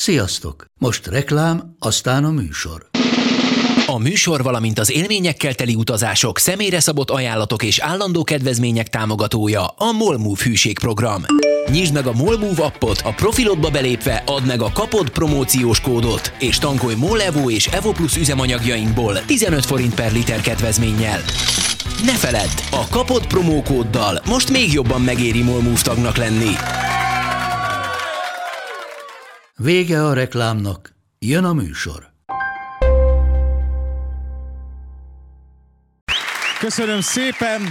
Sziasztok! Most reklám, aztán a műsor. A műsor, valamint az élményekkel teli utazások, személyre szabott ajánlatok és állandó kedvezmények támogatója a Molmove hűségprogram. Nyisd meg a Molmove appot, a profilodba belépve add meg a kapod promóciós kódot, és tankolj Molevo és Evo Plus üzemanyagjainkból 15 forint per liter kedvezménnyel. Ne feledd, a kapod promókóddal most még jobban megéri Molmove tagnak lenni. Vége a reklámnak, jön a műsor. Köszönöm szépen!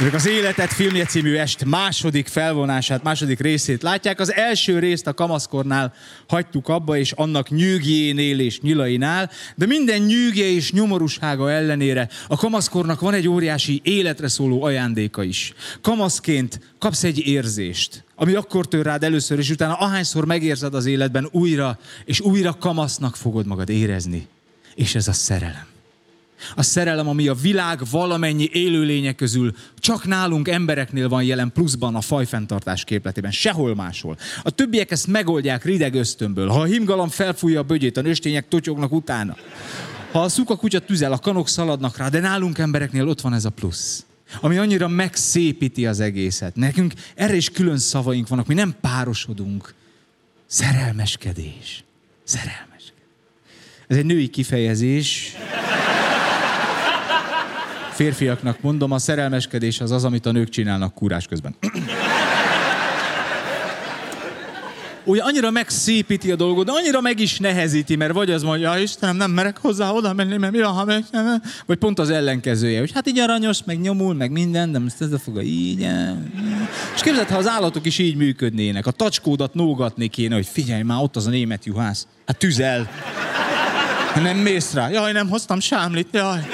Önök az Életet filmje című est második felvonását, második részét látják. Az első részt a kamaszkornál hagytuk abba, és annak nyűgjénél és nyilainál, de minden nyűgje és nyomorúsága ellenére a kamaszkornak van egy óriási életre szóló ajándéka is. Kamaszként kapsz egy érzést, ami akkor tör rád először, és utána ahányszor megérzed az életben újra, és újra kamasznak fogod magad érezni. És ez a szerelem. A szerelem, ami a világ valamennyi élőlénye közül csak nálunk embereknél van jelen pluszban a fajfenntartás képletében, sehol máshol. A többiek ezt megoldják rideg ösztönből. Ha a himgalam felfújja a bögyét, a nőstények totyognak utána. Ha a szuka kutya tüzel, a kanok szaladnak rá, de nálunk embereknél ott van ez a plusz ami annyira megszépíti az egészet. Nekünk erre is külön szavaink vannak, mi nem párosodunk. Szerelmeskedés. Szerelmeskedés. Ez egy női kifejezés. Férfiaknak mondom, a szerelmeskedés az az, amit a nők csinálnak kúrás közben. Ugye annyira megszépíti a dolgot, de annyira meg is nehezíti, mert vagy az mondja, Istenem, nem merek hozzá oda menni, mert mi van, ha meg... Vagy pont az ellenkezője, hogy hát így aranyos, meg nyomul, meg minden, de most ez a foga így. És képzeld, ha az állatok is így működnének, a tacskódat nógatni kéne, hogy figyelj már, ott az a német juhász. Hát tüzel. Nem mész rá. Jaj, nem hoztam sámlit, jaj.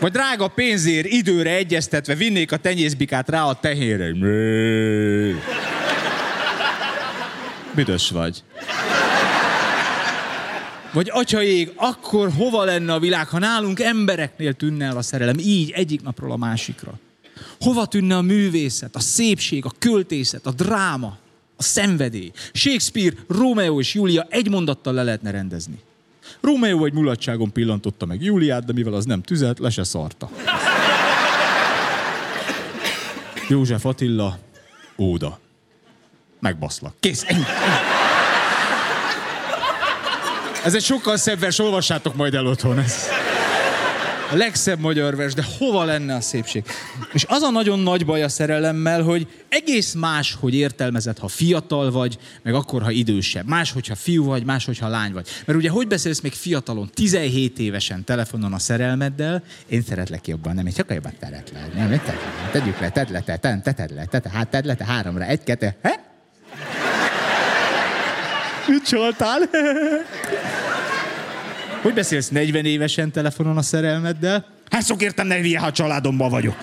Vagy drága pénzért időre egyeztetve vinnék a tenyészbikát rá a tehére. Büdös vagy. Vagy atyaég, akkor hova lenne a világ, ha nálunk embereknél tűnne el a szerelem, így egyik napról a másikra? Hova tűnne a művészet, a szépség, a költészet, a dráma, a szenvedély? Shakespeare, Romeo és Julia egy mondattal le lehetne rendezni. Rómeó egy mulatságon pillantotta meg Júliát, de mivel az nem tüzelt, le se szarta. József Attila, Óda. Megbaszlak. Kész, ennyi. Ez egy sokkal szebb vers, olvassátok majd el otthon. Ez a legszebb magyar vers, de hova lenne a szépség? És az a nagyon nagy baj a szerelemmel, hogy egész más, hogy értelmezed, ha fiatal vagy, meg akkor, ha idősebb. Más, hogyha fiú vagy, más, hogyha lány vagy. Mert ugye hogy beszélsz még fiatalon, 17 évesen telefonon a szerelmeddel, én szeretlek jobban, nem, én csak jobban szeretlek. Nem, tegyük le, tedd le, te, te, te, tedd le, te, hát tedd le, te háromra, egy, kettő, he? Mit csaltál? Hogy beszélsz 40 évesen telefonon a szerelmeddel? Hát szokértem ne hülye, ha családomban vagyok.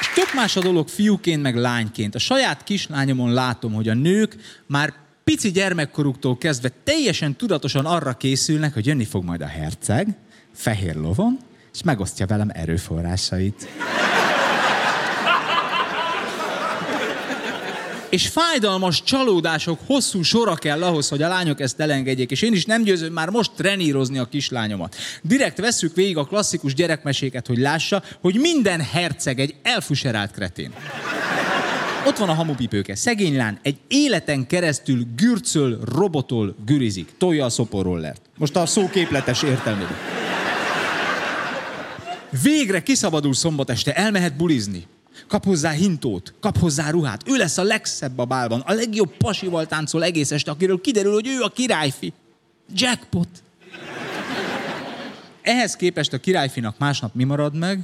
És tök más a dolog fiúként, meg lányként. A saját kislányomon látom, hogy a nők már pici gyermekkoruktól kezdve teljesen tudatosan arra készülnek, hogy jönni fog majd a herceg, fehér lovon, és megosztja velem erőforrásait. És fájdalmas csalódások hosszú sora kell ahhoz, hogy a lányok ezt elengedjék, és én is nem győzöm már most trenírozni a kislányomat. Direkt vesszük végig a klasszikus gyerekmeséket, hogy lássa, hogy minden herceg egy elfuserált kretén. Ott van a hamupipőke. Szegény lán egy életen keresztül gürcöl, robotol, gürizik. Tolja a szoporrollert. Most a szó képletes értelmében. Végre kiszabadul szombat este, elmehet bulizni. Kap hozzá hintót, kap hozzá ruhát. Ő lesz a legszebb a bálban, a legjobb pasival táncol egész este, akiről kiderül, hogy ő a királyfi. Jackpot. Ehhez képest a királyfinak másnap mi marad meg?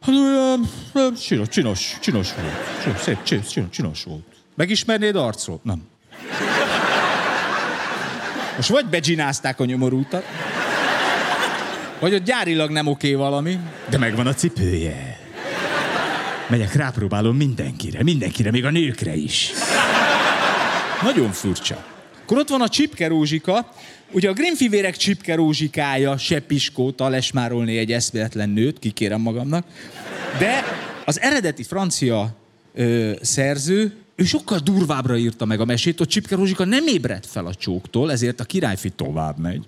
Hát olyan, csinos, csinos, csinos volt. Csinos, szép, csinos, csinos volt. Megismernéd arcról? Nem. Most vagy begginázták a nyomorútat, vagy ott gyárilag nem oké valami, de megvan a cipője. Megyek, rápróbálom mindenkire, mindenkire, még a nőkre is. Nagyon furcsa. Akkor ott van a Csipke Rózsika. Ugye a Grimmfivérek Csipke Rózsikája se piskóta lesmárolni egy eszméletlen nőt, kikérem magamnak. De az eredeti francia ö, szerző, ő sokkal durvábbra írta meg a mesét, hogy Csipke Rózsika nem ébredt fel a csóktól, ezért a királyfi tovább megy.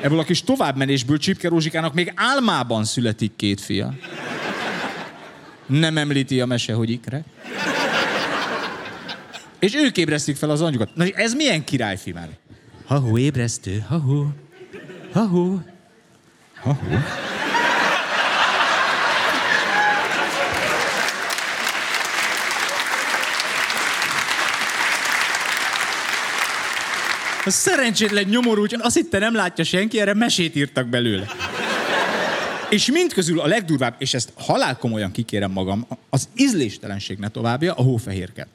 Ebből a kis továbbmenésből Csipke Rózsikának még álmában születik két fia. Nem említi a mese, hogy ikre. És ők ébresztik fel az angyukat. Na, ez milyen királyfi már? Ha-hó, ébresztő, ha-hó, ha-hó, ha-hó. A szerencsétlen nyomorú, azt hitte nem látja senki, erre mesét írtak belőle. És mindközül a legdurvább, és ezt halál komolyan kikérem magam, az ízléstelenség ne továbbja, a hófehérke.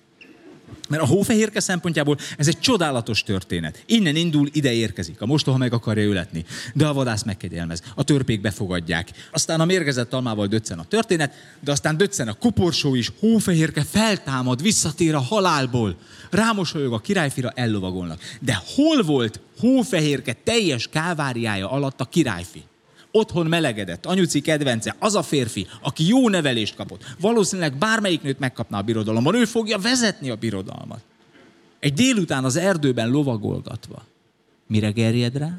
Mert a hófehérke szempontjából ez egy csodálatos történet. Innen indul, ide érkezik. A mostoha meg akarja öletni, de a vadász megkegyelmez. A törpék befogadják. Aztán a mérgezett almával döccen a történet, de aztán döccen a koporsó is, hófehérke feltámad, visszatér a halálból. Rámosolyog a királyfira, ellovagolnak. De hol volt hófehérke teljes káváriája alatt a királyfi? Otthon melegedett, anyuci kedvence, az a férfi, aki jó nevelést kapott. Valószínűleg bármelyik nőt megkapná a birodalomban, ő fogja vezetni a birodalmat. Egy délután az erdőben lovagolgatva. Mire gerjed rá?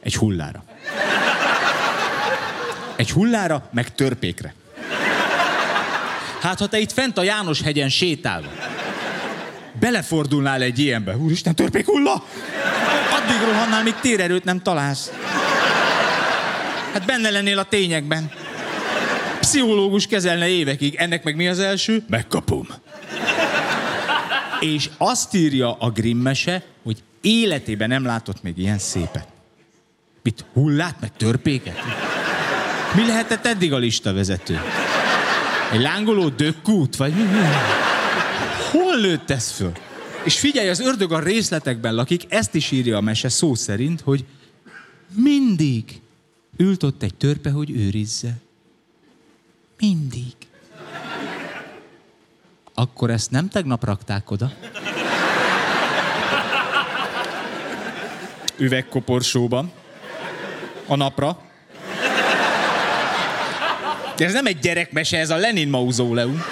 Egy hullára. Egy hullára, meg törpékre. Hát, ha te itt fent a János hegyen sétálva, belefordulnál egy ilyenbe. Úristen, törpék hulla! Addig rohannál, míg térerőt nem találsz. Hát benne lennél a tényekben. Pszichológus kezelne évekig. Ennek meg mi az első? Megkapom. És azt írja a Grimmese, hogy életében nem látott még ilyen szépet. Mit, hullát, meg törpéket? Mi lehetett eddig a lista vezető? Egy lángoló dökkút, vagy mi? Hol lőtt ez föl? És figyelj, az ördög a részletekben lakik, ezt is írja a mese szó szerint, hogy mindig ült ott egy törpe, hogy őrizze. Mindig. Akkor ezt nem tegnap rakták oda? Üvegkoporsóban. A napra. De ez nem egy gyerekmese, ez a Lenin mauzóleum.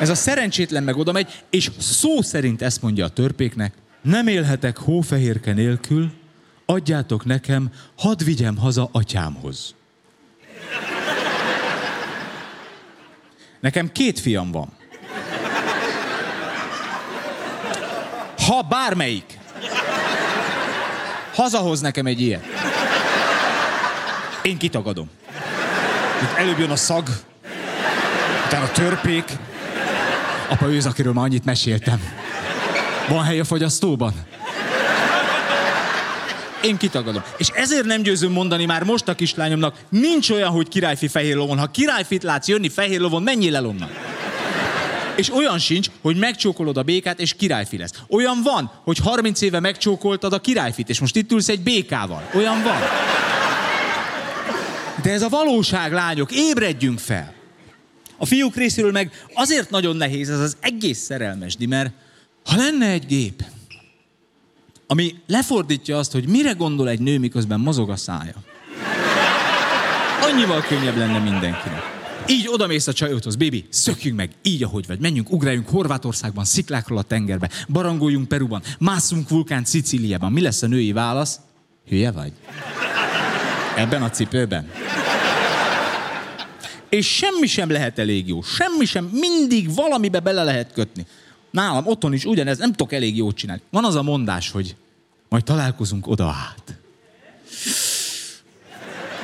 Ez a szerencsétlen meg oda megy, és szó szerint ezt mondja a törpéknek, nem élhetek hófehérke nélkül, adjátok nekem, hadd vigyem haza atyámhoz. Nekem két fiam van. Ha bármelyik hazahoz nekem egy ilyet, én kitagadom. Itt előbb jön a szag, utána a törpék, Apa, ő az, akiről már annyit meséltem. Van hely a fogyasztóban? Én kitagadom. És ezért nem győzöm mondani már most a kislányomnak, nincs olyan, hogy királyfi fehér lovon. Ha királyfit látsz jönni fehér lovon, menjél el onnan. És olyan sincs, hogy megcsókolod a békát, és királyfi lesz. Olyan van, hogy 30 éve megcsókoltad a királyfit, és most itt ülsz egy békával. Olyan van. De ez a valóság, lányok, ébredjünk fel. A fiúk részéről meg azért nagyon nehéz ez az egész szerelmes mert ha lenne egy gép, ami lefordítja azt, hogy mire gondol egy nő, miközben mozog a szája. Annyival könnyebb lenne mindenkinek. Így odamész a csajodhoz, bébi, szökjünk meg, így ahogy vagy, menjünk, ugráljunk Horvátországban, sziklákról a tengerbe, barangoljunk Peruban, másszunk vulkán Szicíliában. Mi lesz a női válasz? Hülye vagy? Ebben a cipőben? És semmi sem lehet elég jó. Semmi sem, mindig valamibe bele lehet kötni. Nálam otthon is ugyanez, nem tudok elég jót csinálni. Van az a mondás, hogy majd találkozunk oda át.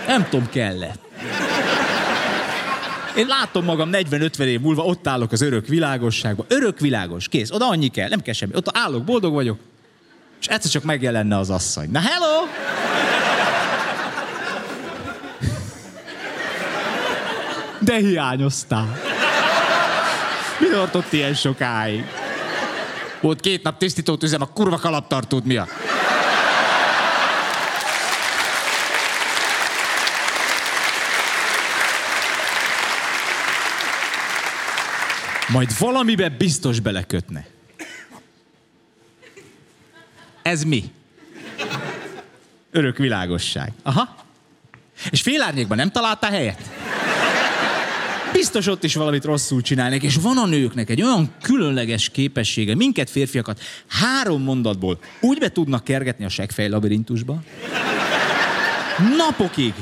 Nem tudom, kell-e. Én látom magam 40-50 év múlva, ott állok az örök világosságban. Örök világos, kész. Oda annyi kell, nem kell semmi. Ott állok, boldog vagyok. És egyszer csak megjelenne az asszony. Na hello! De hiányoztál. Mi tartott ilyen sokáig? Volt két nap tisztítót üzem a kurva kalaptartót miatt. Majd valamibe biztos belekötne. Ez mi? Örök világosság. Aha. És félárnyékban nem találtál helyet? Biztos ott is valamit rosszul csinálnak, és van a nőknek egy olyan különleges képessége, minket férfiakat három mondatból úgy be tudnak kergetni a segfej labirintusba, napokig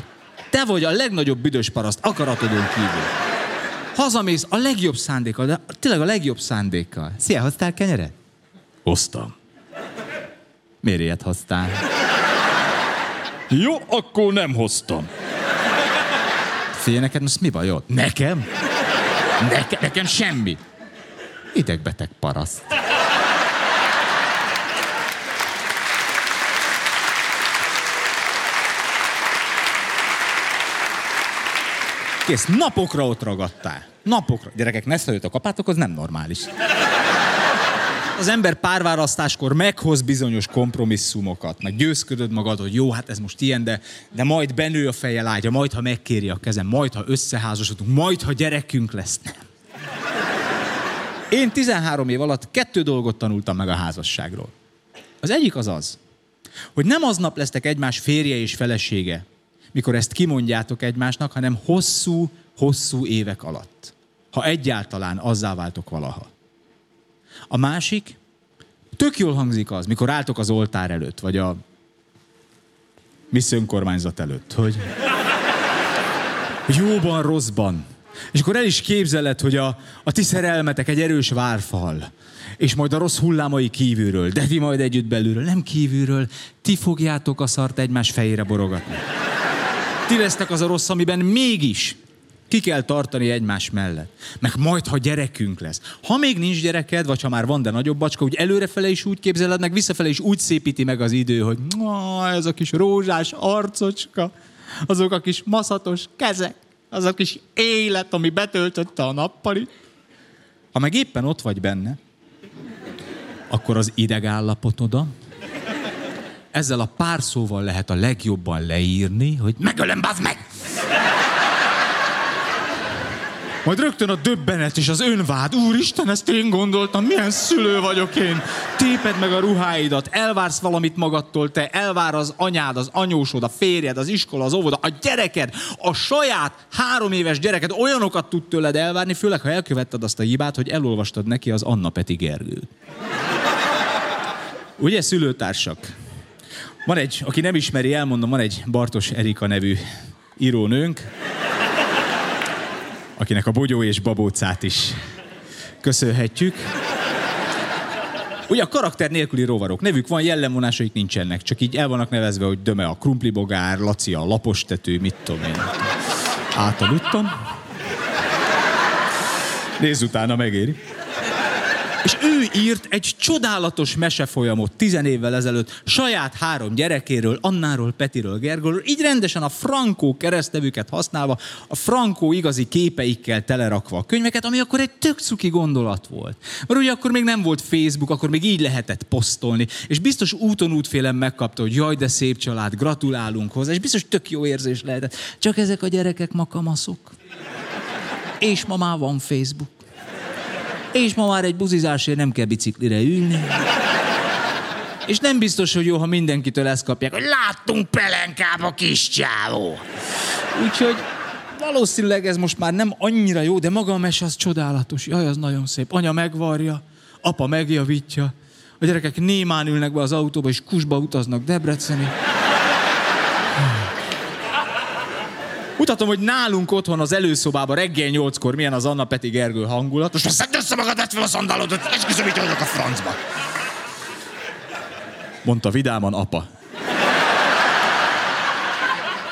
te vagy a legnagyobb büdös paraszt akaratodon kívül. Hazamész a legjobb szándékkal, de tényleg a legjobb szándékkal. Szia, hoztál kenyeret? Hoztam. Miért ilyet hoztál? Jó, akkor nem hoztam. Figyelj, neked most mi bajod? Nekem? Neke, nekem semmi. Idegbeteg paraszt. Kész, napokra ott ragadtál. Napokra. Gyerekek, ne a kapátok, az nem normális. Az ember párválasztáskor meghoz bizonyos kompromisszumokat, meg győzködöd magad, hogy jó, hát ez most ilyen, de, de majd benő a feje lágya, majd ha megkéri a kezem, majd ha összeházasodunk, majd ha gyerekünk lesz. Nem. Én 13 év alatt kettő dolgot tanultam meg a házasságról. Az egyik az az, hogy nem aznap lesztek egymás férje és felesége, mikor ezt kimondjátok egymásnak, hanem hosszú, hosszú évek alatt. Ha egyáltalán azzá váltok valaha. A másik, tök jól hangzik az, mikor álltok az oltár előtt, vagy a Miss önkormányzat előtt, hogy jóban, rosszban. És akkor el is képzeled, hogy a, a ti szerelmetek egy erős várfal, és majd a rossz hullámai kívülről, de ti majd együtt belülről, nem kívülről, ti fogjátok a szart egymás fejére borogatni. Ti lesztek az a rossz, amiben mégis ki kell tartani egymás mellett. Meg majd, ha gyerekünk lesz. Ha még nincs gyereked, vagy ha már van, de nagyobb bacska, úgy előrefele is úgy képzeled, meg visszafele is úgy szépíti meg az idő, hogy ez a kis rózsás arcocska, azok a kis maszatos kezek, az a kis élet, ami betöltötte a nappali. Ha meg éppen ott vagy benne, akkor az idegállapotoda, ezzel a pár szóval lehet a legjobban leírni, hogy megölem, bazd meg! Majd rögtön a döbbenet és az önvád. Úristen, ezt én gondoltam, milyen szülő vagyok én. Téped meg a ruháidat, elvársz valamit magadtól, te elvár az anyád, az anyósod, a férjed, az iskola, az óvoda, a gyereked, a saját három éves gyereked olyanokat tud tőled elvárni, főleg ha elkövetted azt a hibát, hogy elolvastad neki az Anna Peti Gergőt. Ugye, szülőtársak? Van egy, aki nem ismeri, elmondom, van egy Bartos Erika nevű írónőnk, akinek a bogyó és babócát is köszönhetjük. Ugye a karakter nélküli rovarok. Nevük van, jellemvonásaik nincsenek. Csak így el vannak nevezve, hogy Döme a krumplibogár, Laci a lapostető, mit tudom én. Átaludtam. Nézz utána, megéri. És ő írt egy csodálatos mesefolyamot tizen évvel ezelőtt saját három gyerekéről, Annáról, Petiről, Gergóról, így rendesen a Frankó keresztevüket használva, a Frankó igazi képeikkel telerakva a könyveket, ami akkor egy tök cuki gondolat volt. Mert ugye akkor még nem volt Facebook, akkor még így lehetett posztolni, és biztos úton útfélem megkapta, hogy jaj, de szép család, gratulálunk hozzá, és biztos tök jó érzés lehetett. Csak ezek a gyerekek makamaszok. És ma már van Facebook. És ma már egy buzizásért nem kell biciklire ülni. És nem biztos, hogy jó, ha mindenkitől ezt kapják, hogy láttunk pelenkába kis csávó. Úgyhogy valószínűleg ez most már nem annyira jó, de maga a mese az csodálatos. Jaj, az nagyon szép. Anya megvarja, apa megjavítja, a gyerekek némán ülnek be az autóba, és kusba utaznak Debreceni. Mutatom, hogy nálunk otthon az előszobában reggel nyolckor milyen az Anna Peti Gergő hangulat. Most szedd össze magad, tedd fel a szandálódot, esküszöm, hogy a francba. Mondta vidáman apa.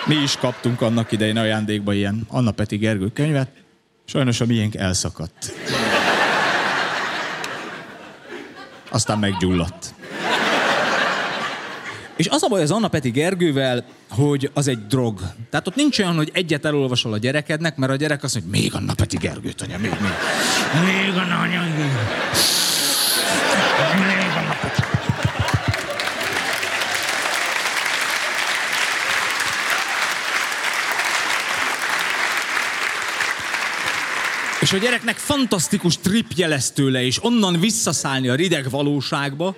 Mi is kaptunk annak idején ajándékba ilyen Anna Peti Gergő könyvet. Sajnos a miénk elszakadt. Aztán meggyulladt. És az a baj az Anna Peti Gergővel, hogy az egy drog. Tehát ott nincs olyan, hogy egyet elolvasol a gyerekednek, mert a gyerek azt mondja, még Anna Peti Gergőt, anya, még, még. Még Anna, anya, még. Anna Peti. És a gyereknek fantasztikus tripje lesz tőle, és onnan visszaszállni a rideg valóságba,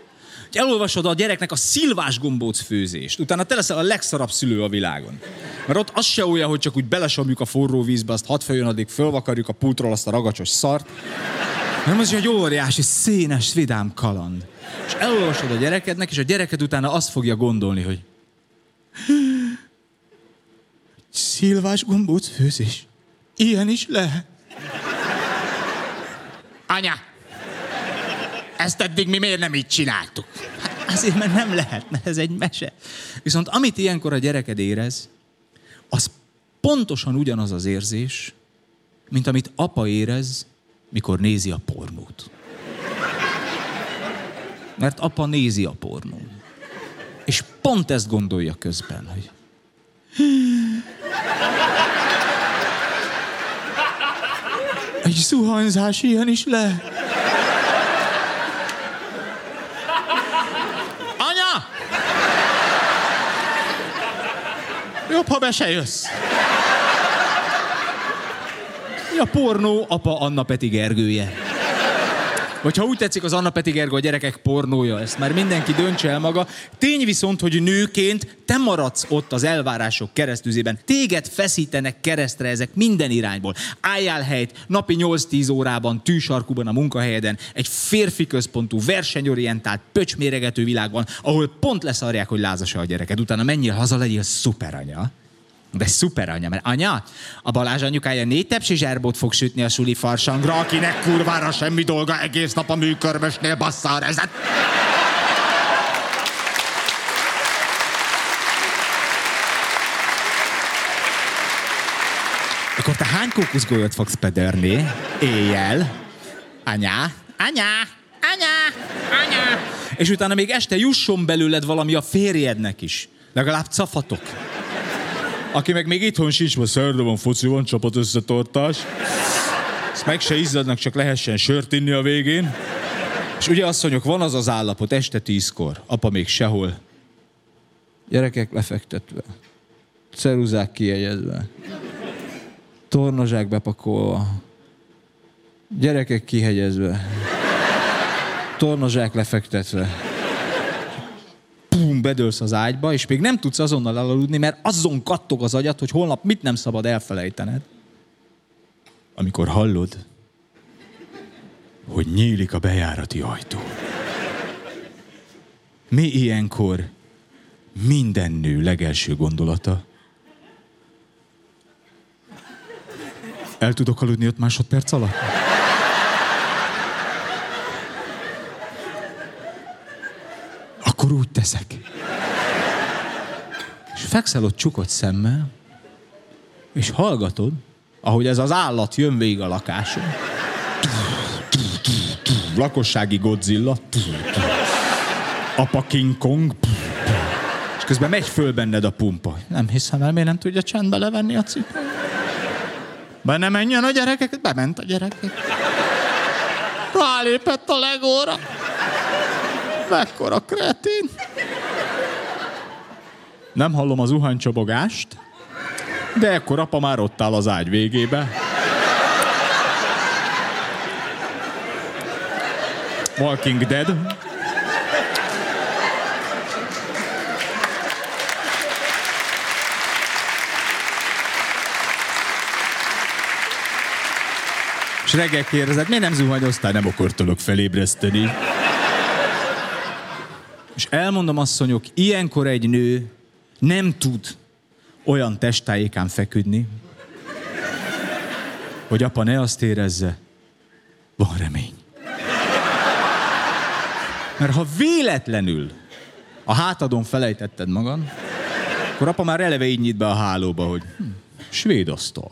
hogy elolvasod a gyereknek a szilvás gombóc főzést. Utána te leszel a legszarabb szülő a világon. Mert ott az se olyan, hogy csak úgy belesomjuk a forró vízbe, azt hat följön, addig fölvakarjuk a pultról azt a ragacsos szart. Nem az egy óriási, szénes, vidám kaland. És elolvasod a gyerekednek, és a gyereked utána azt fogja gondolni, hogy szilvás gombóc főzés. Ilyen is lehet. Anya, ezt eddig mi miért nem így csináltuk? Hát azért, mert nem lehet, mert ez egy mese. Viszont amit ilyenkor a gyereked érez, az pontosan ugyanaz az érzés, mint amit apa érez, mikor nézi a pornót. Mert apa nézi a pornót. És pont ezt gondolja közben, hogy egy zuhanyzás ilyen is le. Anya! Jobb, ha be se jössz. A pornó apa Anna Peti Gergője? Vagy ha úgy tetszik, az Anna Peti Gergő a gyerekek pornója, ezt már mindenki döntse el maga. Tény viszont, hogy nőként te maradsz ott az elvárások keresztüzében. Téged feszítenek keresztre ezek minden irányból. Álljál helyt, napi 8-10 órában, tűsarkuban a munkahelyeden, egy férfi központú, versenyorientált, pöcsméregető világban, ahol pont leszarják, hogy lázas a gyereked. Utána menjél haza, legyél szuperanya. De szuper anya, mert anya, a Balázs anyukája négy tepsi zserbót fog sütni a suli farsangra, akinek kurvára semmi dolga egész nap a műkörmösnél bassza a rezet. Akkor te hány kókuszgolyót fogsz pederni éjjel? Anya, anya, anya, anya. És utána még este jusson belőled valami a férjednek is. Legalább cafatok. Aki meg még itthon sincs, ma szerda van, foci van, csapat összetartás. Ezt meg se izzadnak, csak lehessen sört inni a végén. És ugye asszonyok, van az az állapot, este tízkor, apa még sehol. Gyerekek lefektetve, ceruzák kijegyezve, tornazsák bepakolva, gyerekek kihegyezve, tornazsák lefektetve, pum, bedőlsz az ágyba, és még nem tudsz azonnal elaludni, mert azon kattog az agyat, hogy holnap mit nem szabad elfelejtened. Amikor hallod, hogy nyílik a bejárati ajtó. Mi ilyenkor minden nő legelső gondolata? El tudok aludni öt másodperc alatt? Akkor úgy teszek. És fekszel ott csukott szemmel, és hallgatod, ahogy ez az állat jön végig a lakáson. Lakossági Godzilla. Apa King Kong. És közben megy föl benned a pumpa. Nem hiszem el, miért nem tudja csendbe levenni a cipőt. Be ne menjen a gyerekek, bement a gyerekek. Rálépett a legóra. Mekkora kretén. Nem hallom az uhanycsobogást, de ekkor apa már ott áll az ágy végébe. Walking Dead. És reggel kérdezett, miért nem zuhanyoztál, nem akartalak felébreszteni. És elmondom asszonyok, ilyenkor egy nő nem tud olyan testtájékán feküdni, hogy apa ne azt érezze, van remény. Mert ha véletlenül a hátadon felejtetted magad, akkor apa már eleve így nyit be a hálóba, hogy hm, svéd asztal.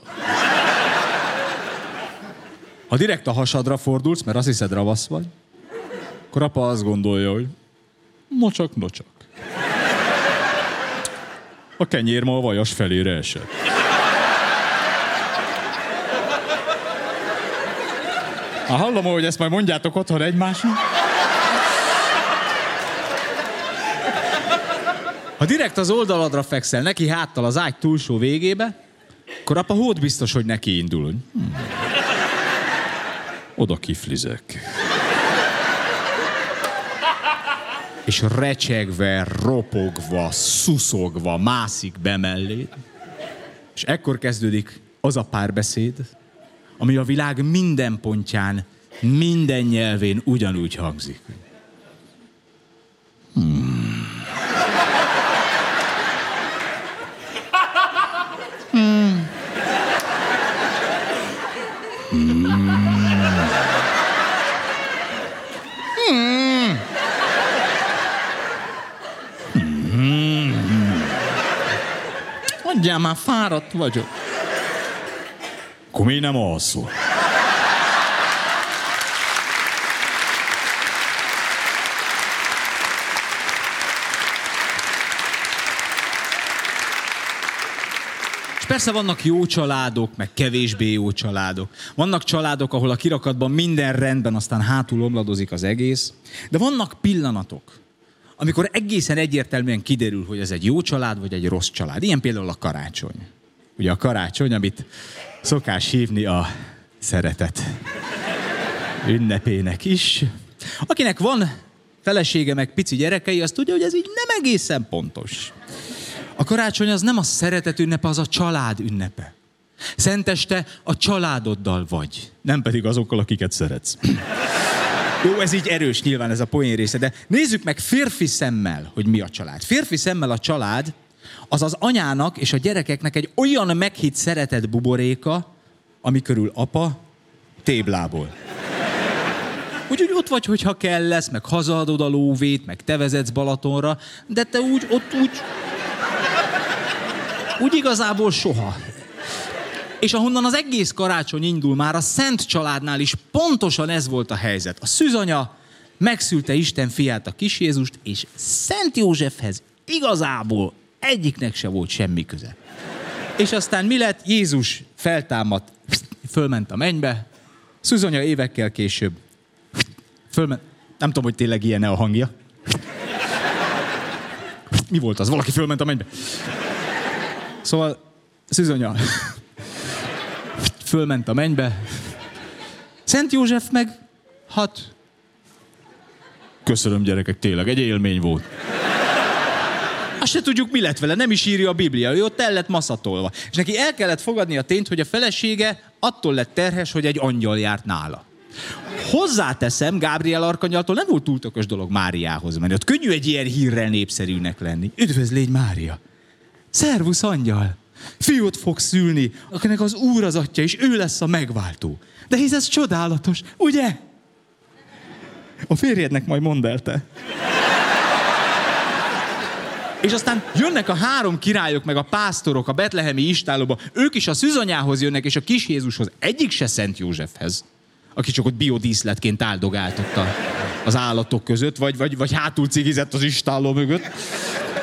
Ha direkt a hasadra fordulsz, mert azt hiszed ravasz vagy, akkor apa azt gondolja, hogy nocsak, nocsak. A kenyér ma a vajas felére esett. Ha hallom, hogy ezt majd mondjátok otthon egymásnak. Ha direkt az oldaladra fekszel, neki háttal az ágy túlsó végébe, akkor apa hód biztos, hogy neki indul. Hmm. oda kiflizek. És recsegve, ropogva, szuszogva mászik be mellé. És ekkor kezdődik az a párbeszéd, ami a világ minden pontján, minden nyelvén ugyanúgy hangzik. Hmm. Mondjál már, fáradt vagyok. Akkor még nem alszol. Persze vannak jó családok, meg kevésbé jó családok. Vannak családok, ahol a kirakatban minden rendben, aztán hátul omladozik az egész. De vannak pillanatok, amikor egészen egyértelműen kiderül, hogy ez egy jó család, vagy egy rossz család. Ilyen például a karácsony. Ugye a karácsony, amit szokás hívni a szeretet ünnepének is. Akinek van felesége meg pici gyerekei, az tudja, hogy ez így nem egészen pontos. A karácsony az nem a szeretet ünnepe, az a család ünnepe. Szenteste a családoddal vagy, nem pedig azokkal, akiket szeretsz. Jó, ez így erős nyilván ez a poén része, de nézzük meg férfi szemmel, hogy mi a család. Férfi szemmel a család az az anyának és a gyerekeknek egy olyan meghitt szeretet buboréka, ami körül apa téblából. Úgyhogy ott vagy, hogyha kell lesz, meg hazaadod a lóvét, meg te vezetsz Balatonra, de te úgy, ott úgy, úgy igazából soha. És ahonnan az egész karácsony indul, már a Szent családnál is pontosan ez volt a helyzet. A szűzanya megszülte Isten fiát, a kis Jézust, és Szent Józsefhez igazából egyiknek se volt semmi köze. És aztán mi lett? Jézus feltámadt, fölment a mennybe, Szűzanya évekkel később fölment, nem tudom, hogy tényleg ilyen a hangja. Mi volt az? Valaki fölment a mennybe. Szóval Szűzanya fölment a mennybe. Szent József meg hat. Köszönöm gyerekek, tényleg, egy élmény volt. Azt se tudjuk, mi lett vele, nem is írja a Biblia, ő ott el lett maszatolva. És neki el kellett fogadni a tényt, hogy a felesége attól lett terhes, hogy egy angyal járt nála. Hozzáteszem, Gábriel Arkanyaltól nem volt túl tökös dolog Máriához menni. Ott könnyű egy ilyen hírrel népszerűnek lenni. Üdvözlégy Mária! Szervusz angyal! Fiút fog szülni, akinek az Úr az atya, és ő lesz a megváltó. De hisz ez csodálatos, ugye? A férjednek majd mondd el te. És aztán jönnek a három királyok, meg a pásztorok a betlehemi istálóba. Ők is a szüzanyához jönnek, és a kis Jézushoz. Egyik se Szent Józsefhez, aki csak ott biodíszletként áldogált ott a, az állatok között, vagy, vagy, vagy hátul cigizett az istáló mögött.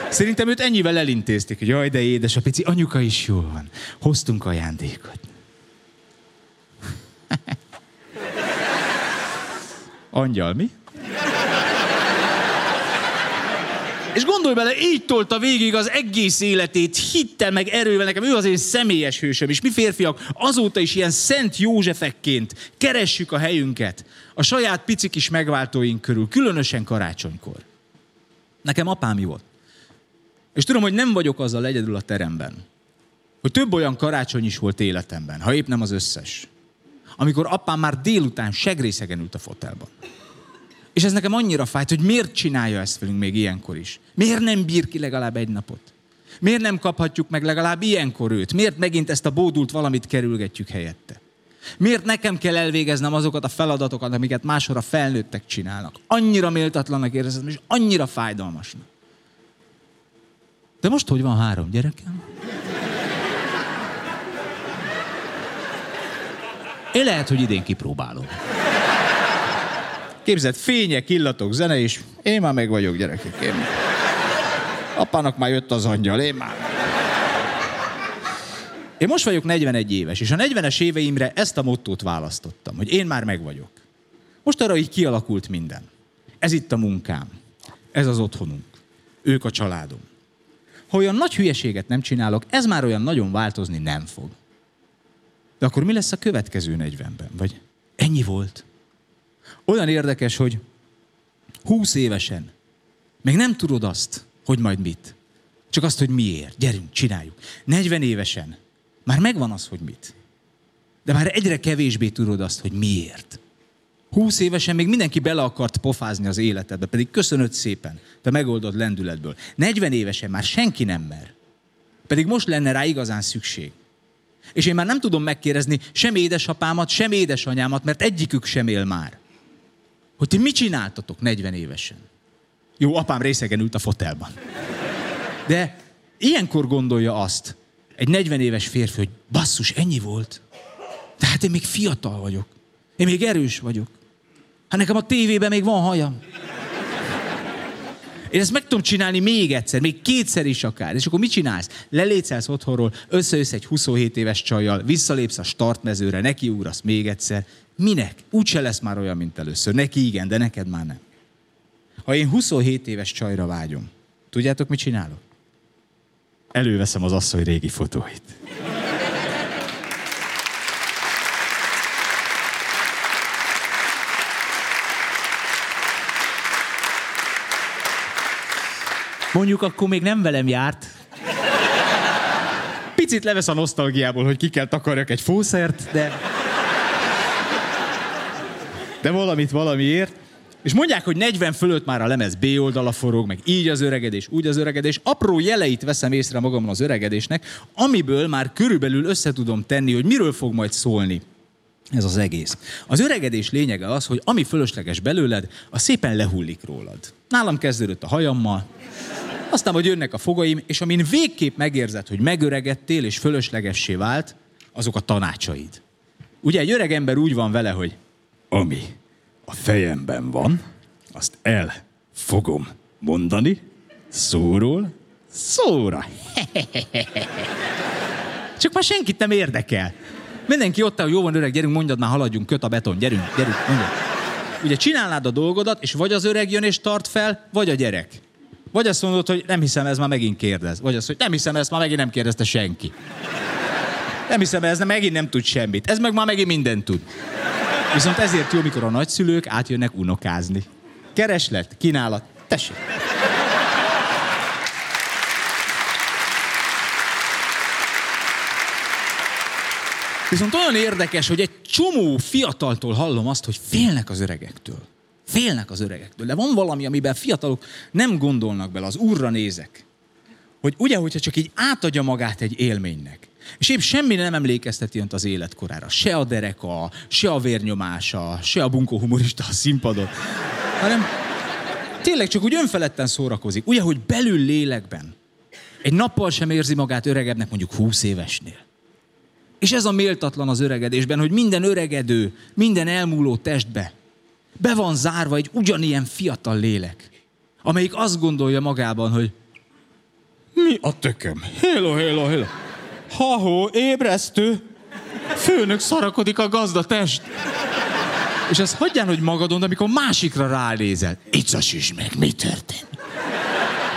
Szerintem őt ennyivel elintézték, hogy jaj, de édes, a pici anyuka is jól van. Hoztunk ajándékot. Angyal, mi? És gondolj bele, így tolta végig az egész életét, hittel meg erővel, nekem ő az én személyes hősöm, és mi férfiak azóta is ilyen Szent Józsefekként keressük a helyünket a saját pici kis megváltóink körül, különösen karácsonykor. Nekem apám jó volt. És tudom, hogy nem vagyok azzal egyedül a teremben, hogy több olyan karácsony is volt életemben, ha épp nem az összes, amikor apám már délután segrészegen ült a fotelban. És ez nekem annyira fájt, hogy miért csinálja ezt velünk még ilyenkor is. Miért nem bír ki legalább egy napot? Miért nem kaphatjuk meg legalább ilyenkor őt? Miért megint ezt a bódult valamit kerülgetjük helyette? Miért nekem kell elvégeznem azokat a feladatokat, amiket máshol a felnőttek csinálnak? Annyira méltatlanak érzem, és annyira fájdalmasnak. De most hogy van három gyerekem? Én lehet, hogy idén kipróbálom. Képzeld, fények, illatok, zene, és én már meg vagyok, gyerekek. Én... Apának már jött az angyal, én már... Én most vagyok 41 éves, és a 40-es éveimre ezt a mottót választottam, hogy én már meg vagyok. Most arra így kialakult minden. Ez itt a munkám. Ez az otthonunk. Ők a családom. Ha olyan nagy hülyeséget nem csinálok, ez már olyan nagyon változni nem fog. De akkor mi lesz a következő 40-ben? Vagy ennyi volt. Olyan érdekes, hogy 20 évesen még nem tudod azt, hogy majd mit. Csak azt, hogy miért. Gyerünk, csináljuk. 40 évesen már megvan az, hogy mit. De már egyre kevésbé tudod azt, hogy miért. 20 évesen még mindenki bele akart pofázni az életedbe, pedig köszönöd szépen, te megoldod lendületből. 40 évesen már senki nem mer. Pedig most lenne rá igazán szükség. És én már nem tudom megkérdezni sem édesapámat, sem édesanyámat, mert egyikük sem él már. Hogy ti mit csináltatok 40 évesen? Jó, apám részegen ült a fotelban. De ilyenkor gondolja azt egy 40 éves férfi, hogy basszus, ennyi volt. Tehát én még fiatal vagyok. Én még erős vagyok. Hát nekem a tévében még van hajam. Én ezt meg tudom csinálni még egyszer, még kétszer is akár. És akkor mit csinálsz? Lelétszelsz otthonról, összejössz egy 27 éves csajjal, visszalépsz a startmezőre, nekiugrasz még egyszer. Minek? Úgyse lesz már olyan, mint először. Neki igen, de neked már nem. Ha én 27 éves csajra vágyom, tudjátok, mit csinálok? Előveszem az asszony régi fotóit. Mondjuk akkor még nem velem járt. Picit levesz a nosztalgiából, hogy ki kell takarjak egy fószert, de... De valamit valamiért. És mondják, hogy 40 fölött már a lemez B oldala forog, meg így az öregedés, úgy az öregedés. Apró jeleit veszem észre magamon az öregedésnek, amiből már körülbelül össze tudom tenni, hogy miről fog majd szólni ez az egész. Az öregedés lényege az, hogy ami fölösleges belőled, az szépen lehullik rólad. Nálam kezdődött a hajammal, aztán, hogy jönnek a fogaim, és amin végképp megérzed, hogy megöregedtél és fölöslegessé vált, azok a tanácsaid. Ugye egy öreg ember úgy van vele, hogy ami a fejemben van, azt el fogom mondani, szóról szóra. Csak már senkit nem érdekel. Mindenki ott, hogy jó van öreg, gyerünk, mondjad már, haladjunk, köt a beton, gyerünk, gyerünk, mondjad. Ugye csinálnád a dolgodat, és vagy az öreg jön és tart fel, vagy a gyerek. Vagy azt mondod, hogy nem hiszem, ez már megint kérdez. Vagy azt, hogy nem hiszem, ezt már megint nem kérdezte senki. Nem hiszem, ez nem, megint nem tud semmit. Ez meg már megint mindent tud. Viszont ezért jó, mikor a nagyszülők átjönnek unokázni. Kereslet, kínálat, tessék. Viszont olyan érdekes, hogy egy csomó fiataltól hallom azt, hogy félnek az öregektől. Félnek az öregektől. De van valami, amiben fiatalok nem gondolnak bele, az úrra nézek. Hogy ugye, hogyha csak így átadja magát egy élménynek. És épp semmi nem emlékezteti önt az életkorára. Se a dereka, se a vérnyomása, se a bunkó humorista a színpadon. Hanem tényleg csak úgy önfeledten szórakozik. Ugye, hogy belül lélekben. Egy nappal sem érzi magát öregebbnek mondjuk 20 évesnél. És ez a méltatlan az öregedésben, hogy minden öregedő, minden elmúló testbe be van zárva egy ugyanilyen fiatal lélek, amelyik azt gondolja magában, hogy mi a tököm? Hello, hello, hello. Ha-ho, ébresztő. Főnök szarakodik a gazda test. És ezt hagyján, hogy magadon, de amikor másikra rálézel. Iccasíts meg, mi történt?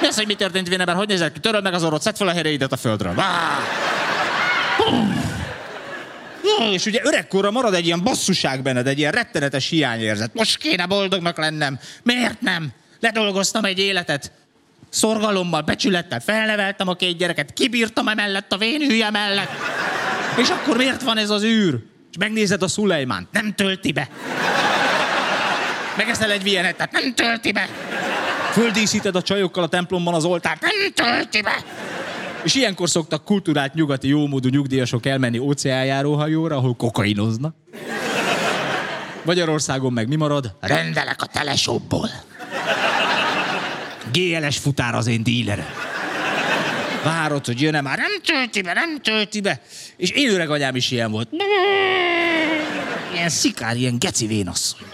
Mi az, hogy mi történt, Véneber? Hogy nézel ki? Töröd meg az orrot, szedd fel a helyreidet a földről. Vá! És ugye öregkorra marad egy ilyen basszuság benned, egy ilyen rettenetes hiányérzet. Most kéne boldognak lennem. Miért nem? Ledolgoztam egy életet. Szorgalommal, becsülettel felneveltem a két gyereket, kibírtam emellett a vén hülye mellett. És akkor miért van ez az űr? És megnézed a Szulejmánt, nem tölti be. Megeszel egy vienetet, nem tölti be. Földíszíted a csajokkal a templomban az oltárt, nem tölti be. És ilyenkor szoktak kultúrált nyugati jómódú nyugdíjasok elmenni óceánjáróhajóra, ahol kokainoznak. Magyarországon meg mi marad? Rendelek a telesóból. GLS futár az én dílerem. Várod, hogy jön-e már, nem tölti be, nem tölti be. És én öreg anyám is ilyen volt. Ilyen szikár, ilyen geci vénasszony.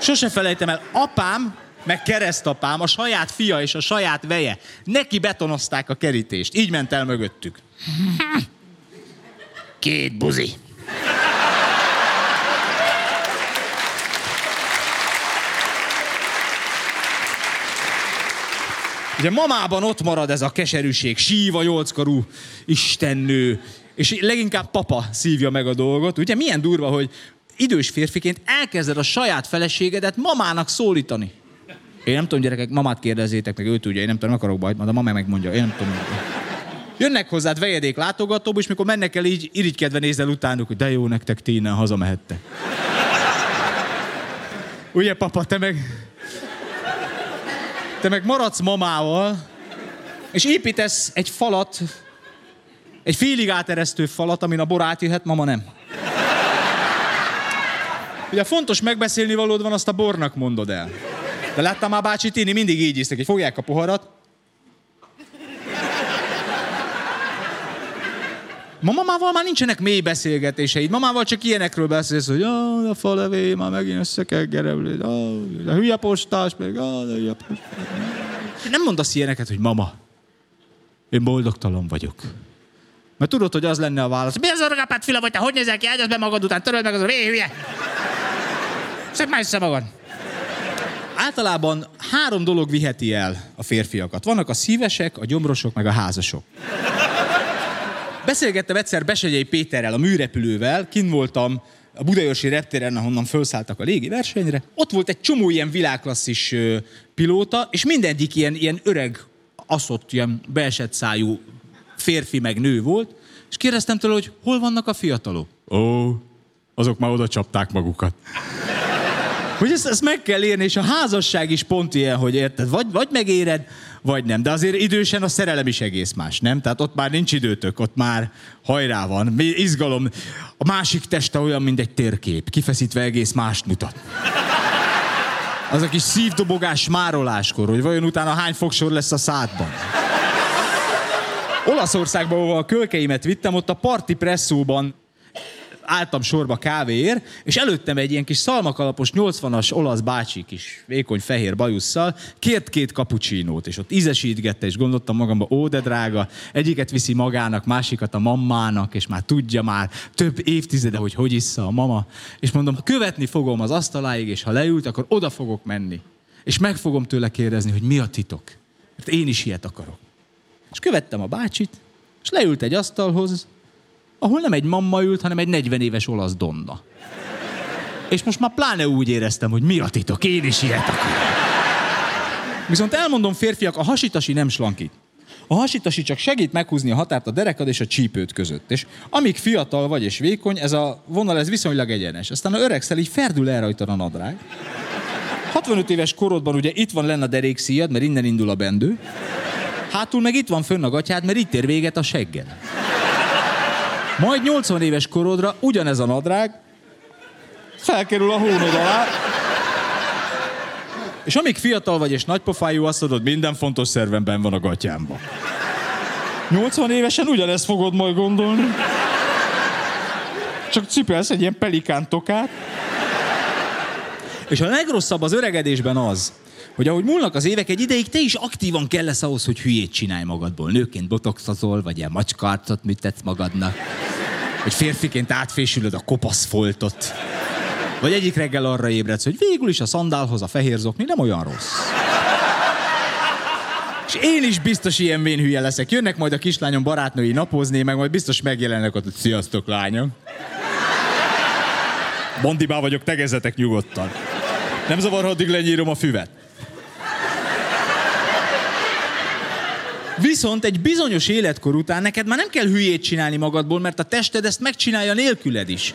Sose felejtem el, apám, meg keresztapám, a saját fia és a saját veje, neki betonozták a kerítést. Így ment el mögöttük. Két buzi. Ugye mamában ott marad ez a keserűség, síva nyolckarú istennő, És leginkább papa szívja meg a dolgot. Ugye milyen durva, hogy idős férfiként elkezded a saját feleségedet mamának szólítani. Én nem tudom, gyerekek, mamát kérdezzétek meg, ő tudja, én nem tudom, akarok bajt, majd a mama megmondja, én nem tudom. Jönnek hozzád vejedék látogatóba, és mikor mennek el, így irigykedve nézel utánuk, hogy de jó nektek, ti innen hazamehettek. Ugye, papa, te meg... Te meg maradsz mamával, és építesz egy falat, egy félig áteresztő falat, amin a bor átjöhet, mama nem. Ugye fontos megbeszélni valód van, azt a bornak mondod el. De láttam már bácsi Tini, mindig így isztek, hogy fogják a poharat. Ma mamával már nincsenek mély beszélgetéseid. Mamával csak ilyenekről beszélsz, hogy a falevé már megint össze kell gerevlni. Ah, a hülye postás, meg a hülye postás. Nem mondasz ilyeneket, hogy mama, én boldogtalan vagyok. Mert tudod, hogy az lenne a válasz. Mi az a fila vagy te? Hogy nézel ki? Ágyaz be magad után, töröld meg az a hülye. Szedd már össze magad. Általában három dolog viheti el a férfiakat. Vannak a szívesek, a gyomrosok, meg a házasok. Beszélgettem egyszer Besegyei Péterrel, a műrepülővel, kin voltam a Budaörsi reptéren, ahonnan felszálltak a légi versenyre. Ott volt egy csomó ilyen világklasszis pilóta, és mindegyik ilyen, ilyen öreg, aszott, ilyen beesett szájú férfi meg nő volt, és kérdeztem tőle, hogy hol vannak a fiatalok? Ó, azok már oda csapták magukat. Hogy ezt, ezt meg kell érni, és a házasság is pont ilyen, hogy érted, vagy, vagy megéred, vagy nem. De azért idősen a szerelem is egész más, nem? Tehát ott már nincs időtök, ott már hajrá van, izgalom. A másik teste olyan, mint egy térkép, kifeszítve egész mást mutat. Az a kis szívdobogás mároláskor, hogy vajon utána hány fogsor lesz a szádban. Olaszországban, ahol a kölkeimet vittem, ott a parti presszóban álltam sorba kávéért, és előttem egy ilyen kis szalmakalapos 80-as olasz bácsi kis vékony fehér bajusszal kért két kapucsinót, és ott ízesítgette, és gondoltam magamba, ó, de drága, egyiket viszi magának, másikat a mammának, és már tudja már több évtizede, hogy hogy issza a mama. És mondom, követni fogom az asztaláig, és ha leült, akkor oda fogok menni. És meg fogom tőle kérdezni, hogy mi a titok. Mert én is ilyet akarok. És követtem a bácsit, és leült egy asztalhoz, ahol nem egy mamma ült, hanem egy 40 éves olasz donna. És most már pláne úgy éreztem, hogy mi a titok, én is ilyet akarok. Viszont elmondom férfiak, a hasitasi nem slankít. A hasitasi csak segít meghúzni a határt a derekad és a csípőt között. És amíg fiatal vagy és vékony, ez a vonal ez viszonylag egyenes. Aztán a öregszel, így ferdül el rajta a nadrág. 65 éves korodban ugye itt van lenne a derékszíjad, mert innen indul a bendő. Hátul meg itt van fönn a gatyád, mert itt ér véget a segged. Majd 80 éves korodra ugyanez a nadrág felkerül a hónod alá, és amíg fiatal vagy és nagypofájú, azt tudod, minden fontos szervemben van a gatyámban. 80 évesen ugyanezt fogod majd gondolni. Csak cipelsz egy ilyen pelikán tokát. És a legrosszabb az öregedésben az, hogy ahogy múlnak az évek, egy ideig te is aktívan kell lesz ahhoz, hogy hülyét csinálj magadból. Nőként botoxazol, vagy ilyen macskarcot műtetsz magadnak. Hogy férfiként átfésülöd a kopasz foltot. Vagy egyik reggel arra ébredsz, hogy végül is a szandálhoz a fehér zokni nem olyan rossz. És én is biztos ilyen vén hülye leszek. Jönnek majd a kislányom barátnői napozni, meg majd biztos megjelennek ott, hogy sziasztok lányom. Bondibá vagyok, tegezzetek nyugodtan. Nem zavar, ha addig lenyírom a füvet. Viszont egy bizonyos életkor után neked már nem kell hülyét csinálni magadból, mert a tested ezt megcsinálja nélküled is.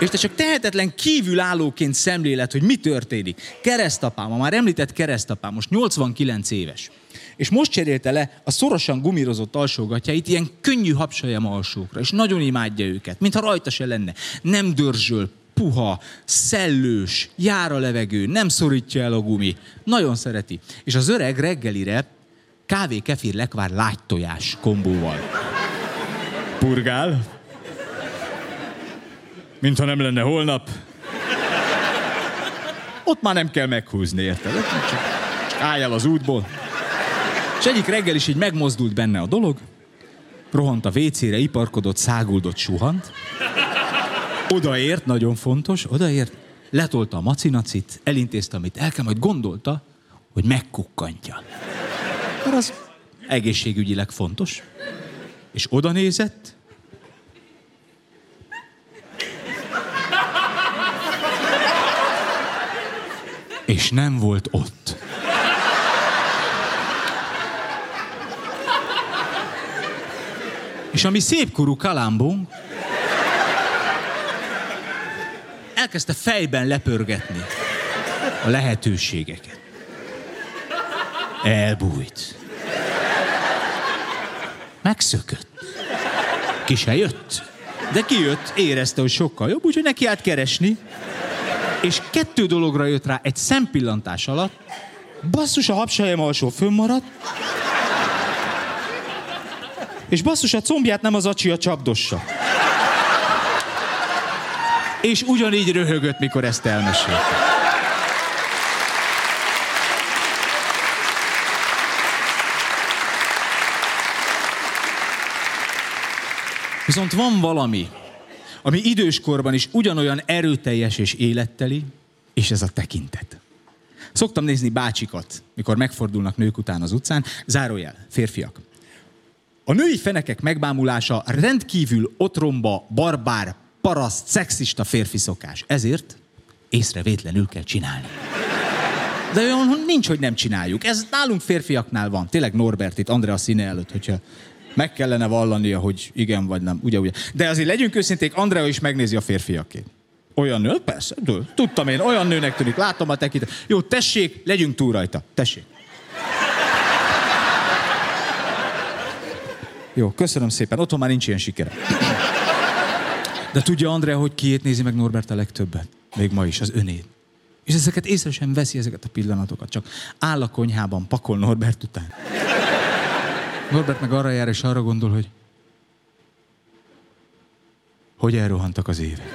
És te csak tehetetlen kívülállóként szemlélet, hogy mi történik. Keresztapám, a már említett keresztapám, most 89 éves. És most cserélte le a szorosan gumírozott alsógatjait ilyen könnyű hapsajem alsókra, és nagyon imádja őket, mintha rajta se lenne. Nem dörzsöl, puha, szellős, jár a levegő, nem szorítja el a gumi. Nagyon szereti. És az öreg reggelire kávé, kefir, lekvár, lágy tojás kombóval. Purgál. Mintha nem lenne holnap. Ott már nem kell meghúzni, érted? Csak, csak állj el az útból. És egyik reggel is így megmozdult benne a dolog, rohant a vécére, iparkodott, száguldott, suhant. Odaért, nagyon fontos, odaért, letolta a macinacit, elintézte, amit el kell, majd gondolta, hogy megkukkantja mert az egészségügyileg fontos. És oda nézett, és nem volt ott. És ami szépkorú kalambunk, elkezdte fejben lepörgetni a lehetőségeket. Elbújt. Megszökött. Ki se jött. De kijött, érezte, hogy sokkal jobb, úgyhogy neki állt keresni. És kettő dologra jött rá egy szempillantás alatt. Basszus, a habsajem alsó fönnmaradt. És basszus, a combját nem az acsi a csapdossa. És ugyanígy röhögött, mikor ezt elmesélte. Viszont van valami, ami időskorban is ugyanolyan erőteljes és életteli, és ez a tekintet. Szoktam nézni bácsikat, mikor megfordulnak nők után az utcán, zárójel, férfiak. A női fenekek megbámulása rendkívül otromba, barbár, paraszt, szexista férfi szokás. Ezért észrevétlenül kell csinálni. De olyan nincs, hogy nem csináljuk. Ez nálunk férfiaknál van. Tényleg Norbert itt, Andrea színe előtt, hogyha meg kellene vallania, hogy igen vagy nem. Ugye, ugye. De azért legyünk őszinték, Andrea is megnézi a férfiakét. Olyan nő? Persze, tudtam én, olyan nőnek tűnik, látom a tekintet. Jó, tessék, legyünk túl rajta. Tessék. Jó, köszönöm szépen. Otthon már nincs ilyen sikere. De tudja Andrea, hogy kiét nézi meg Norbert a legtöbbet? Még ma is, az önét. És ezeket észre sem veszi ezeket a pillanatokat, csak áll a konyhában, pakol Norbert után. Norbert meg arra jár, és arra gondol, hogy hogy elrohantak az évek.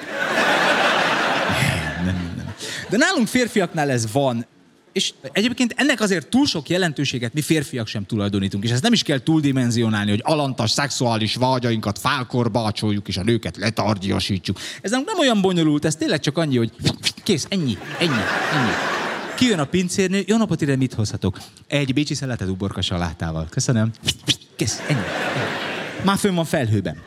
Nem, nem, nem. De nálunk férfiaknál ez van, és egyébként ennek azért túl sok jelentőséget mi férfiak sem tulajdonítunk, és ezt nem is kell túldimenzionálni, hogy alantas szexuális vágyainkat fálkorbácsoljuk, és a nőket letargyasítsuk. Ez nem olyan bonyolult, ez tényleg csak annyi, hogy kész, ennyi, ennyi, ennyi. Kijön a pincérnő, jó napot ide mit hozhatok? Egy bécsi szeletet uborka salátával. Köszönöm. Kész, ennyi. Már fönn van felhőben.